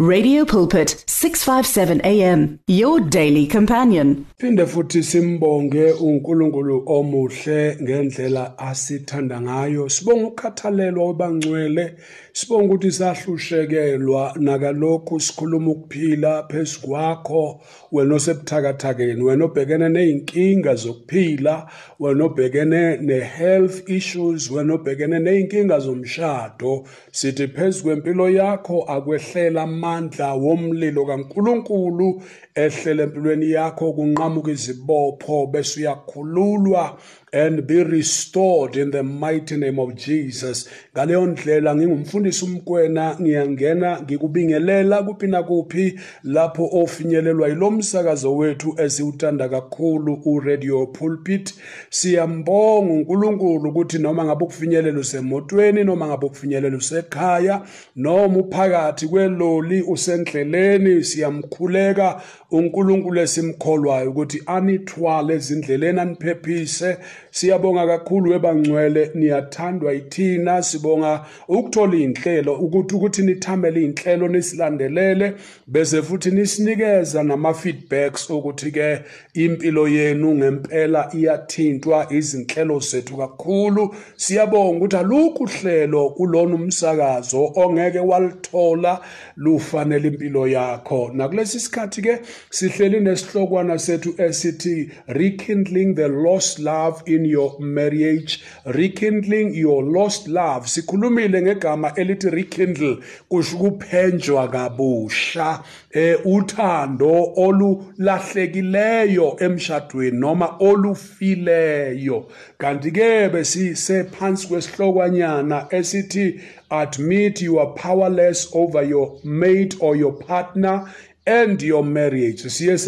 Radio Pulpit 657 AM your daily companion. Phinde futhi simbonge uNkulunkulu omuhle ngendlela asithanda ngayo. Sibonga ukukhathalelwa obangcwele, sibonga ukuthi sahlushekelwa nakalokhu sikhuluma ukuphila phezukwakho wena osebuthakathakeni, wena obhekene nezinkinga zokuphila, wena obhekene nehealth issues, wena obhekene nezinkinga zomshado. Sithi phezukwempilo yakho akwehlela amandla womlilo kaNkuluNkulu ehlele empilweni yakho kunqamuka izibopho bese uyakhululwa and be restored in the mighty name of Jesus. Ngaleyo ndlela ngingumfundisi umkwena ngiyangena ngikubingelela kuphi nakuphi lapho ofinyelelwa yilomsakazo wethu esiwuthanda kakhulu uradio pulpit. Siyambonga uNkulunkulu ukuthi noma ngabe ukufinyelela usemotweni noma ngabe ukufinyelela usekhaya noma uphakathi kweloli usendleleni siyamkhuleka uNkulunkulu esimkholwayo ukuthi anithwale ezindleleni aniphephise siyabonga kakhulu webangcwele niyathandwa yithina. Sibonga ukuthola inhlelo ukuthi ukuthi nithamele inhlelo nisilandelele bese futhi nisinikeza nama feedbacks ukuthi ke impilo yenu ngempela iyathintwa izinhlelo zethu kakhulu. Siyabonga ukuthi alukho uhlelo kulona umsakazo ongeke walithola lufanele impilo yakho. Nakulesi sikhathi ke sihleli nesihlokwana sethu esithi rekindling the lost love in your marriage rekindling your lost love. Sikhulumile ngegama elithi rekindle kusho ukuphenjwa kabusha eh uthando olulahlekileyo emshadweni noma olufileyo. Kanti ke besisephansi kwesihlokwana esithi admit you are powerless over your mate or your partner and your marriage. Siye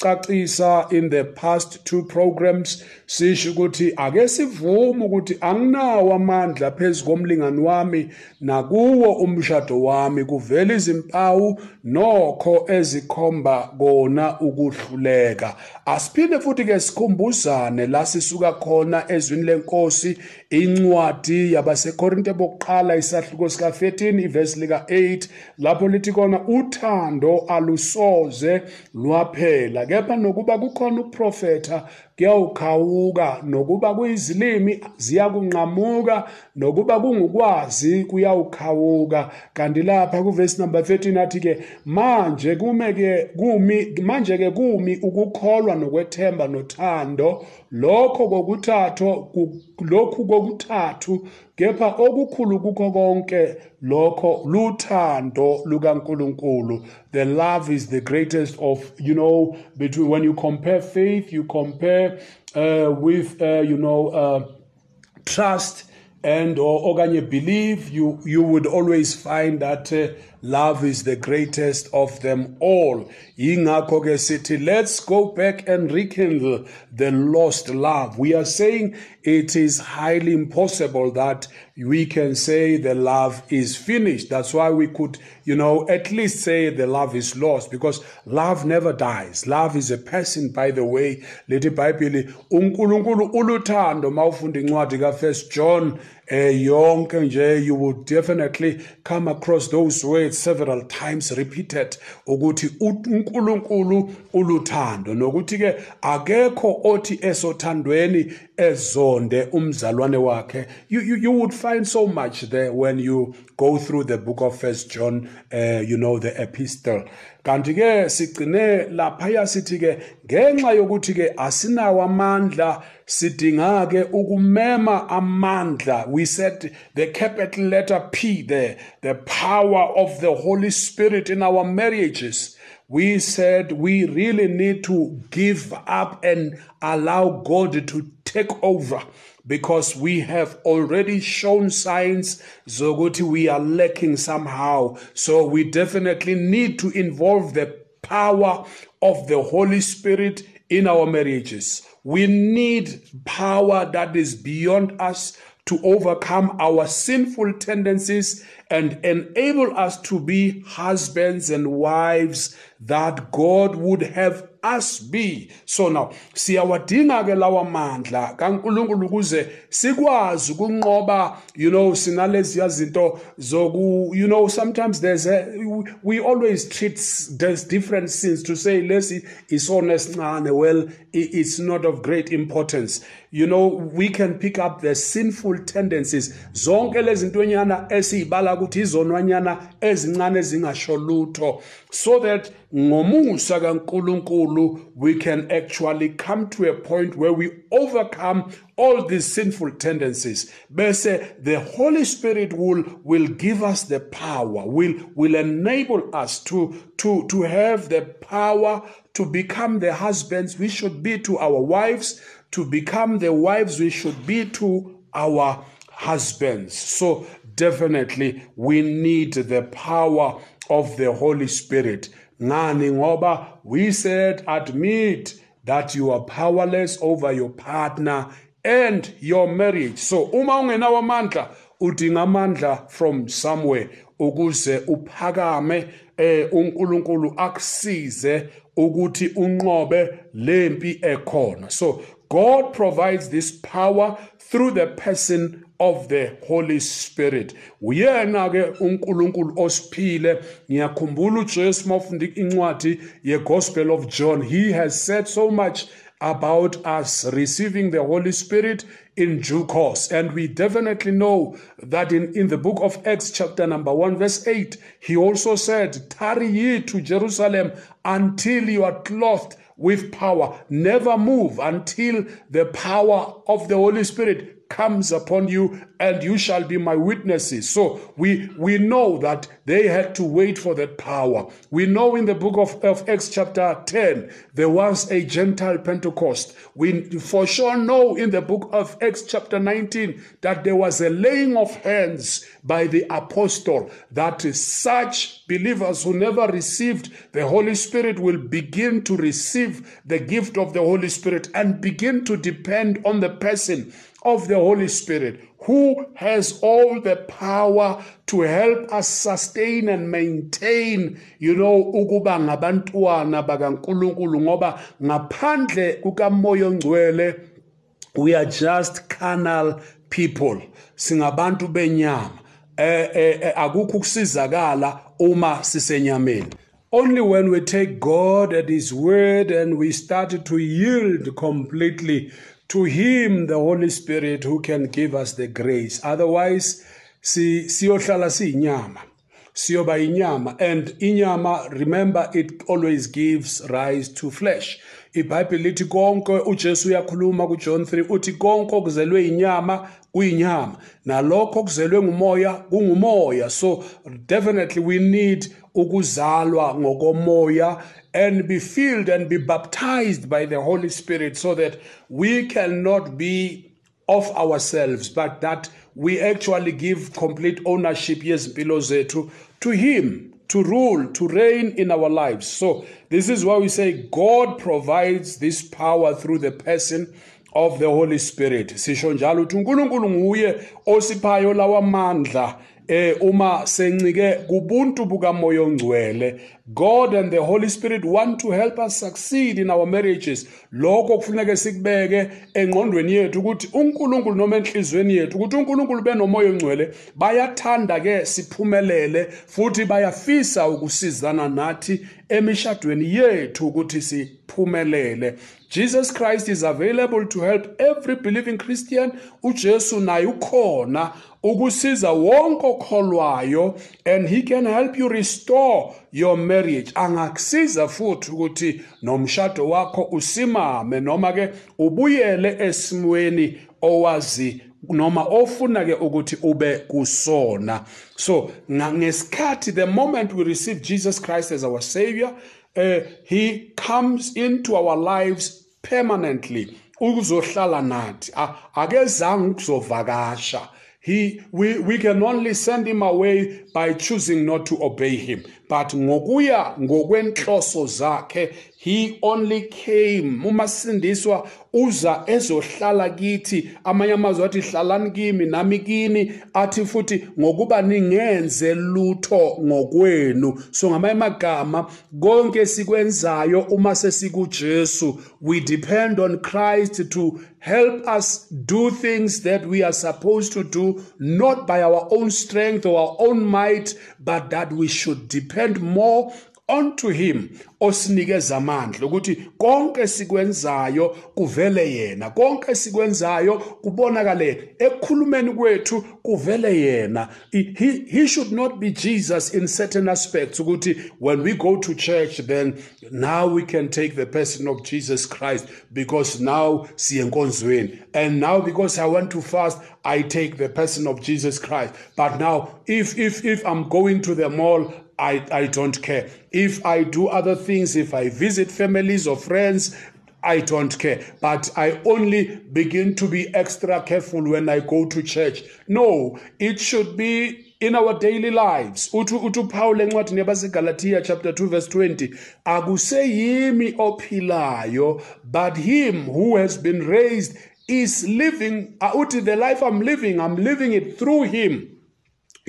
cacisa in the past two programs sisho ukuthi ake sivume ukuthi anginawo amandla phezukomlingani wami nakuwo umshado wami. Kuvela izimpawu nokho ezikhomba kona ukuhluleka. Asiphinde futhi ke sikhumbuzane la sisuka khona ezwini lenkosi incwadi yabasekorinte bokuqala isahluko sika 13 ivesi lika 8 lapho lithi kona uthando alusoze lwaphela. Kepha nokuba kukhona ukuprofetha kuyawukhawuka nokuba kuyizilimi ziyakunqamuka nokuba kungukwazi kuyawukhawuka. Kanti lapha kuvesi number 13 athi ke manje kume ke kumi manje ke kumi ukukholwa nokwethemba nothando. Lokho kokuthathu lokhu kokuthathu kepha okukhulu kukho konke lokho luthando lukaNkuluNkulu. The love is the greatest of you know between when you compare faith you compare uh, with uh, you know uh, trust and or okanye believe you you would always find that uh, love is the greatest of them all. Yingakho ke sithi let's go back and rekindle the lost love. We are saying it is highly impossible that we can say the love is finished. That's why we could you know at least say the love is lost because love never dies. Love is a person by the way. Lithi ibhayibheli uNkulunkulu uluthando mawufunda incwadi ka first John yonke nje you would definitely come across those words several times repeated ukuthi uNkulunkulu uluthando. Nokuthi ke akekho othi esothandweni ezonde umzalwane wakhe. You, you you would find so much there when you go through the book of first John uh, you know the epistle. Kanti ke sigcine lapha sithi ke ngenxa yokuthi ke asinawo amandla sidinga ke ukumema amandla. We said the capital letter P there the power of the holy spirit in our marriages. We said we really need to give up and allow God to take over because we have already shown signs zokuthi we are lacking somehow. So we definitely need to involve the power of the holy spirit in our marriages. We need power that is beyond us to overcome our sinful tendencies and enable us to be husbands and wives that God would have us be. So now siyawadinga ke lawa mandla kaNkuluNkulu ukuze sikwazi ukunqoba you know sinalezi zinto zoku you know sometimes there's a we always treat there's different sins to say lesi isona esincane. Well it's not of great importance. You know we can pick up the sinful tendencies. Zonke lezi ntonyana esizibala ukuthi izonwanyana ezincane ezingasho lutho so that ngomusa kaNkuluNkulu we can actually come to a point where we overcome all these sinful tendencies bese the holy spirit will will give us the power will will enable us to to to have the power to become the husbands we should be to our wives to become the wives we should be to our husbands. So, definitely, we need the power of the Holy Spirit. Ngani ngoba we said admit that you are powerless over your partner and your marriage. So uma ungenawo amandla udinga amandla from somewhere ukuze uphakame eh uNkulunkulu akusize ukuthi unqobe lempi ekhona. So God provides this power through the person of the Holy Spirit. Uyena ke uNkulunkulu osiphile. Ngiyakhumbula uJesu mawufunda incwadi yeGospel of John. He has said so much about us receiving the Holy Spirit in due course. And we definitely know that in, in the book of Acts, chapter number 1, verse 8, he also said, Tarry ye to Jerusalem until you are clothed with power. Never move until the power of the Holy Spirit comes upon you and you shall be my witnesses. So we we know that they had to wait for that power. We know in the book of, of acts chapter 10 there was a gentile pentecost. We for sure know in the book of acts chapter 19 that there was a laying of hands by the apostle that such believers who never received the holy spirit will begin to receive the gift of the holy spirit and begin to depend on the person of the Holy Spirit, who has all the power to help us sustain and maintain, you know, ukuba ngabantwana bakaNkulunkulu ngoba ngaphandle kukamoya ongcwele we are just carnal people. Singabantu benyama. Eh, eh, eh akukho ukusizakala uma sisenyameni. Only when we take God at His word and we start to yield completely to him the holy spirit who can give us the grace. Otherwise si siyohlala siyinyama siyoba inyama and inyama remember it always gives rise to flesh. Ibhayibheli lithi konke ujesu uyakhuluma kujohn 3 uthi konke okuzelwe inyama kuyinyama. Nalokho okuzelwe ngumoya kungumoya. So definitely we need ukuzalwa ngokomoya and be filled and be baptized by the Holy Spirit so that we cannot be of ourselves, but that we actually give complete ownership, yes, below to, to Him to rule, to reign in our lives. So, this is why we say God provides this power through the person of the Holy Spirit. Sisho njalo osiphayo lawa mandla eh uma sencike kubuntu bukamoya ongcwele God and the Holy Spirit want to help us succeed in our marriages. Lokho kufuneka sikubeke engqondweni yethu ukuthi uNkulunkulu noma enhlizweni yethu ukuthi uNkulunkulu benomoya ongcwele bayathanda ke siphumelele futhi bayafisa ukusizana nathi emishadweni yethu ukuthi siphumelele. Jesus Christ is available to help every believing Christian. uJesu naye ukhona ukusiza wonke okholwayo and he can help you restore your marriage. Angakusiza futhi ukuthi nomshado wakho usimame noma ke ubuyele esimweni owazi noma ofuna ke ukuthi ube kusona. So ngesikhathi the moment we receive Jesus Christ as our savior uh, he comes into our lives permanently. Ukuzohlala nathi. Akezange ukuzovakasha. He we, we can only send him away by choosing not to obey him. But ngokuya ngokwenhloso zakhe he only came. Uma sindiswa uza ezohlala kithi. Amanye amazwi athi hlalani kimi nami kini. Athi futhi ngokuba ningenze lutho ngokwenu. So ngamanye amagama konke sikwenzayo uma sesikuJesu we depend on Christ to help us do things that we are supposed to do not by our own strength or our own might but that we should depend more onto him osinikeza amandla ukuthi konke sikwenzayo kuvele yena konke sikwenzayo kubonakale ekukhulumeni kwethu kuvele yena. He, he should not be Jesus in certain aspects ukuthi when we go to church then now we can take the person of Jesus Christ because now siyenkonzweni. And now because I want to fast I take the person of Jesus Christ. But now if if if I'm going to the mall I, I don't care. If I do other things, if I visit families or friends, I don't care. But I only begin to be extra careful when I go to church. No, it should be in our daily lives. Utu utu Paul encwadini yabaseGalatia chapter 2 verse 20. Akuseyimi ophilayo, but him who has been raised is living. Uh, Uti the life I'm living, I'm living it through him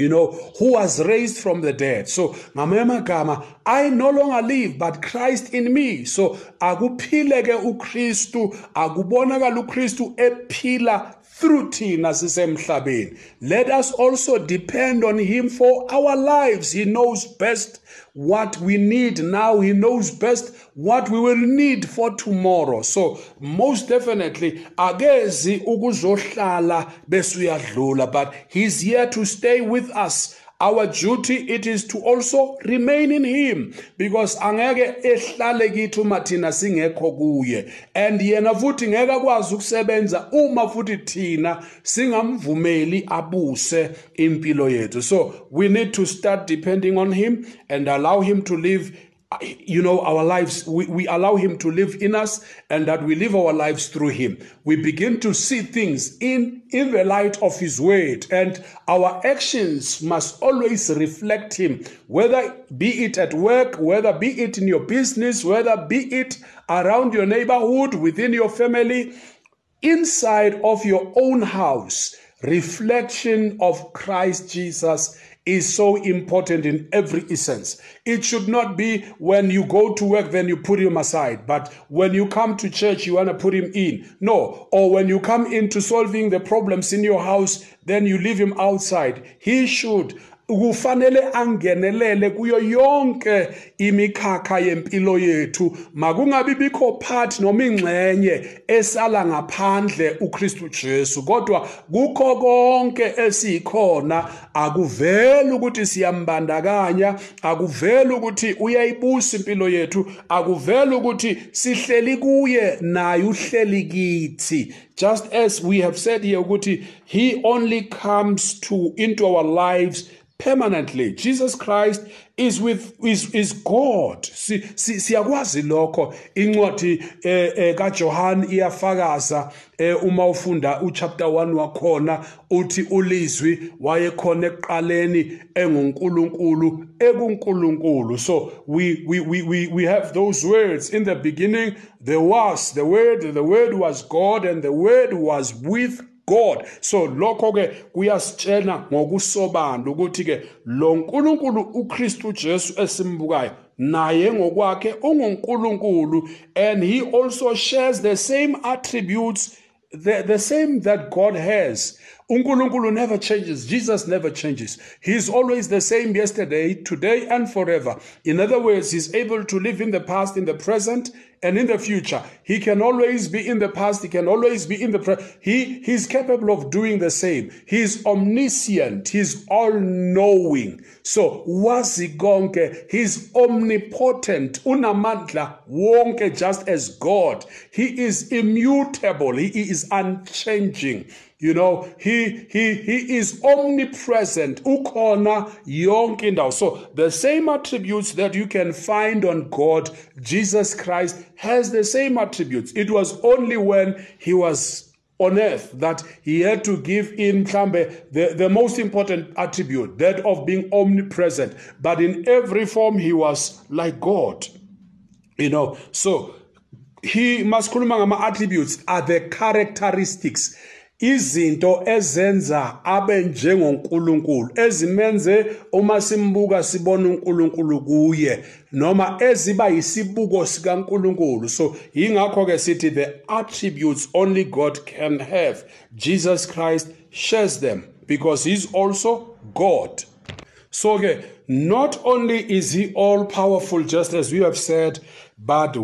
you know, who was raised from the dead. So, ngamanye amagama, I no longer live, but Christ in me. So, akuphileke uKristu, akubonakala uKristu ephila through thina sisemhlabeni. Let us also depend on him for our lives. He knows best what we need now. He knows best what we will need for tomorrow. So most definitely akezi ukuzohlala besuyadlula but he's here to stay with us our duty it is to also remain in him because angeke ehlale kithi uma thina singekho kuye. And yena futhi ngeke akwazi ukusebenza uma futhi thina singamvumeli abuse impilo yethu. So we need to start depending on him and allow him to live you know, our lives, we, we allow Him to live in us and that we live our lives through Him. We begin to see things in, in the light of His Word, and our actions must always reflect Him, whether be it at work, whether be it in your business, whether be it around your neighborhood, within your family, inside of your own house. Reflection of Christ Jesus is so important in every essence. It should not be when you go to work, then you put him aside. But when you come to church, you want to put him in. No. Or when you come into solving the problems in your house, then you leave him outside. He should kufanele angenelele kuyo yonke imikhakha yempilo yethu. Makungabi bikho part noma ingxenye esala ngaphandle uKristu Jesu kodwa kukho konke esikhona. Akuveli ukuthi siyambandakanya akuveli ukuthi uyayibusa impilo yethu akuveli ukuthi sihleli kuye naye uhleli kithi. Just as we have said here ukuthi he only comes to into our lives permanently. Jesus Christ is with is is God. Siyakwazi lokho. Incwadi eh, eh kaJohn iyafakaza eh, uma ufunda uchapter 1 wakhona uthi ulizwi wayekhona ekuqaleni enguNkulunkulu ekuNkulunkulu. So we we we we have those words. In the beginning there was the word the word was God and the word was with God. So lokho ke kuyasitshela ngokusobala ukuthi ke lo nkulunkulu uKristu Jesu esimbukayo naye ngokwakhe ungunkulunkulu and he also shares the same attributes the, the same that God has. uNkulunkulu never changes. Jesus never changes. He's always the same yesterday, today, and forever. In other words, he's able to live in the past, in the present, and in the future. He can always be in the past. He can always be in the present. He, he's capable of doing the same. He's omniscient. He's all knowing. So, wazi gonke. He's omnipotent. Unamandla wonke just as God. He is immutable. He is unchanging. You know, he he he is omnipresent. Ukhona yonke indawo. So the same attributes that you can find on God, Jesus Christ has the same attributes. It was only when he was on earth that he had to give in mhlambe the, the most important attribute that of being omnipresent but in every form he was like god you know so he masikhuluma ngama-attributes are the characteristics izinto ezenza abe njengoNkulunkulu ezimenze uma simbuka sibona uNkulunkulu kuye noma eziba yisibuko sikaNkulunkulu. So ingakho ke sithi the attributes only God can have Jesus Christ shares them because he's also God. So ke not only is he all powerful just as we have said but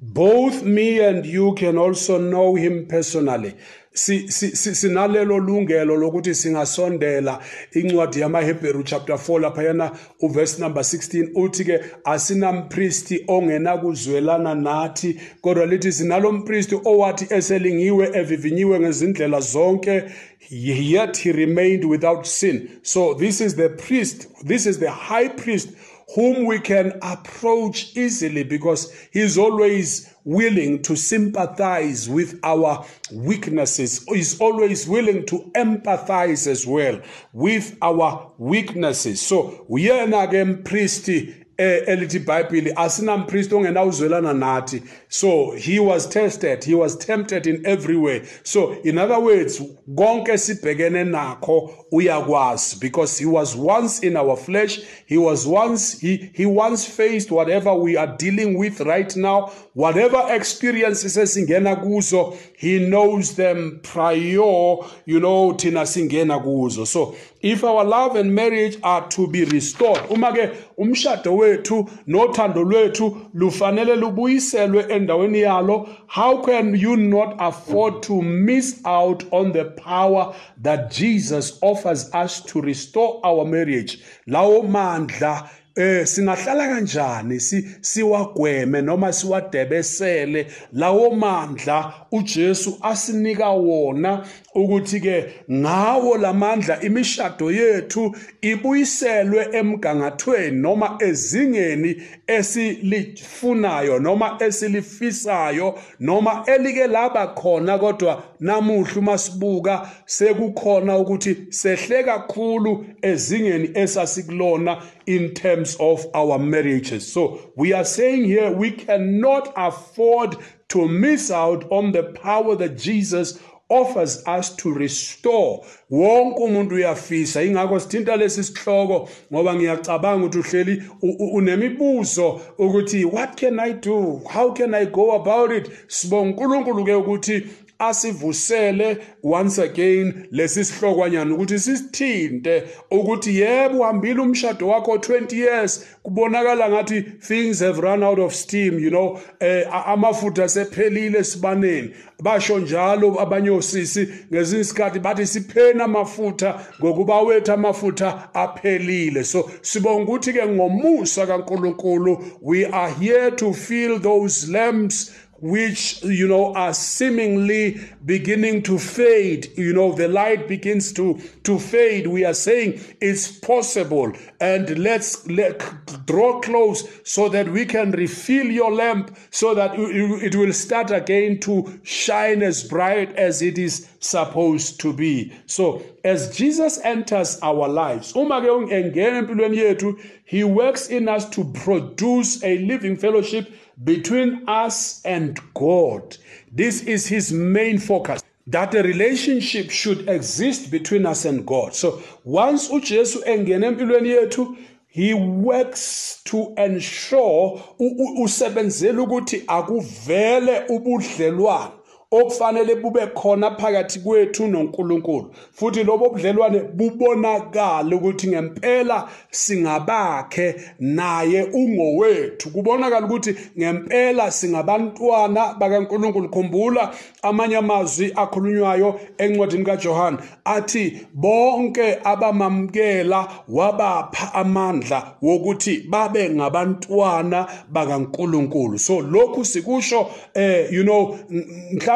both me and you can also know him personally. Sinalelo lungelo lokuthi singasondela incwadi yamaHebheru chapter 4 lapha yana uverse number 16 uthi ke asinampristi ongena kuzwelana nathi kodwa lithi sinalo mpristi owathi eselingiwe evivinyiwe ngezindlela zonke yet he remained without sin. So this is the priest this is the high priest whom we can approach easily because he's always willing to sympathize with our weaknesses. He's always willing to empathize as well with our weaknesses. So, uyena mpristi Eh, elithi iBhayibheli asinampriest ongenawuzwelana nathi. So he was tested he was tempted in every way. So in other words konke sibhekene nakho uyakwazi because he was once in our flesh he was once he he once faced whatever we are dealing with right now. Whatever experiences esingena kuzo he knows them prior you know thina singena kuzo. So if our love and marriage are to be restored uma ke umshado wethu nothando lwethu lufanele lubuyiselwe endaweni yalo how can you not afford to miss out on the power that Jesus offers us to restore our marriage? Lawo mandla eh singahlala kanjani? Si siwagweme noma siwadebesele. Lawo mandla uJesu asinika wona ukuthi ke ngawo lamandla imishado yethu ibuyiselwe emgangathweni noma ezingeni esilifunayo noma esilifisayo noma elike laba khona kodwa namuhla masibuka sekukhona ukuthi sehle kakhulu ezingeni esasikulona in terms of our marriages. So we are saying here we cannot afford to miss out on the power that Jesus offers us to restore. Wonke umuntu uyafisa. Ingakho sithinta lesi sihloko ngoba ngiyacabanga ukuthi uhleli unemibuzo ukuthi what can i do? How can i go about it? Sibonga uNkulunkulu ke ukuthi asivusele once again lesi sihlokwanyana ukuthi sisithinte ukuthi yebo uhambile umshado wakho 20 years. Kubonakala ngathi things have run out of steam you know eh, amafutha sephelile sibaneni basho njalo abanye osisi ngezinye isikhathi bathi siphena amafutha ngokuba wethu amafutha aphelile. So sibonga ukuthi ke ngomusa kaNkuluNkulu we are here to fill those lamps which you know are seemingly beginning to fade. You know the light begins to to fade. We are saying it's possible. And let's let draw close so that we can refill your lamp so that it will start again to shine as bright as it is supposed to be. So as Jesus enters our lives he works in us to produce a living fellowship between us and God. This is his main focus. That a relationship should exist between us and God. So once uJesu engena empilweni yethu he works to ensure usebenzela ukuthi akuvele ubudlelwano okufanele bube khona phakathi kwethu noNkulunkulu. Futhi lobo budlelwane bubonakala ukuthi ngempela singabakhe naye ungowethu. Kubonakala ukuthi ngempela singabantwana bakaNkulunkulu. Khumbula amanye amazwi akhulunywayo encwadini kaJohn athi bonke abamamkela wabapha amandla wokuthi babe ngabantwana bakaNkulunkulu. So lokhu sikusho eh you know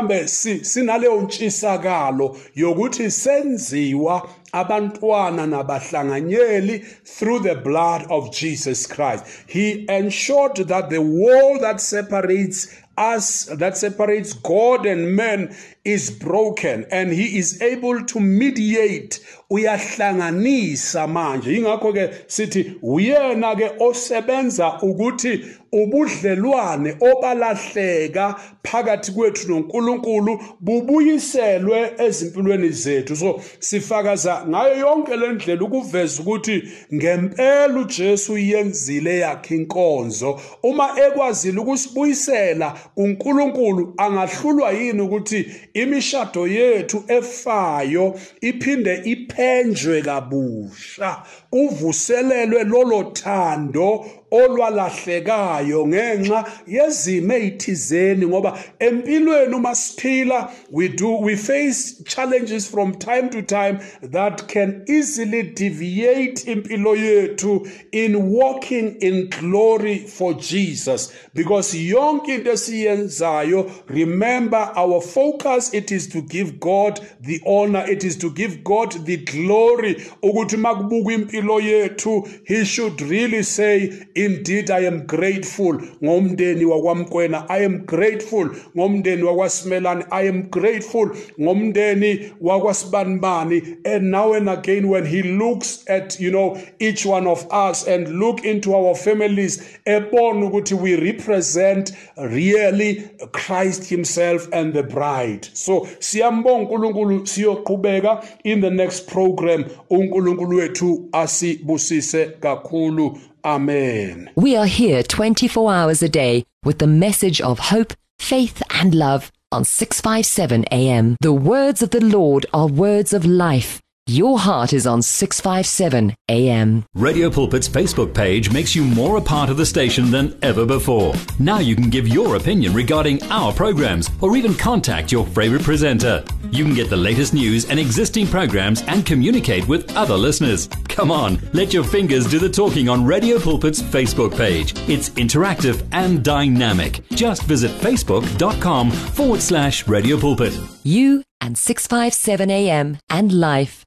mhlambe sinaleyo ntshisakalo yokuthi senziwa abantwana nabahlanganyeli through the blood of Jesus Christ. He ensured that the wall that separates us that separates God and man is broken and he is able to mediate. Uyahlanganisa manje. Ingakho ke sithi uyena ke osebenza ukuthi ubudlelwane obalahleka phakathi kwethu noNkulunkulu bubuyiselwe ezimpilweni zethu. So sifakaza ngayo yonke lendlela ukuveza ukuthi ngempela uJesu yenzile yakhe inkonzo. Uma ekwazile ukusibuyisela uNkulunkulu angahlulwa yini ukuthi imishado yethu efayo iphinde iphenjwe kabusha. Kuvuselelwe lolo thando olwalahlekayo ngenxa yezimo ezithizeni ngoba empilweni uma siphila we do we face challenges from time to time that can easily deviate impilo yethu in walking in glory for Jesus. Because yonke into esiyenzayo remember our focus it is to give God the honor it is to give God the glory. Ukuthi makubuka impilo yethu he should really say indeed i am grateful. Ngomndeni wakwamkwena i am grateful. Ngomndeni wakwasimelane i am grateful. Ngomndeni wakwasibanibani and now and again when he looks at you know each one of us and look into our families ebona ukuthi we represent really Christ himself and the bride. So siyambonga uNkulunkulu siyoqhubeka in the next program. uNkulunkulu wethu asibusise kakhulu. Amen. We are here 24 hours a day with the message of hope, faith, and love on 657 AM. The words of the Lord are words of life. Your heart is on 657 AM. Radio Pulpit's Facebook page makes you more a part of the station than ever before. Now you can give your opinion regarding our programs or even contact your favorite presenter. You can get the latest news and existing programs and communicate with other listeners. Come on, let your fingers do the talking on Radio Pulpit's Facebook page. It's interactive and dynamic. Just visit facebook.com forward slash Radio Pulpit. You and 657 AM and life.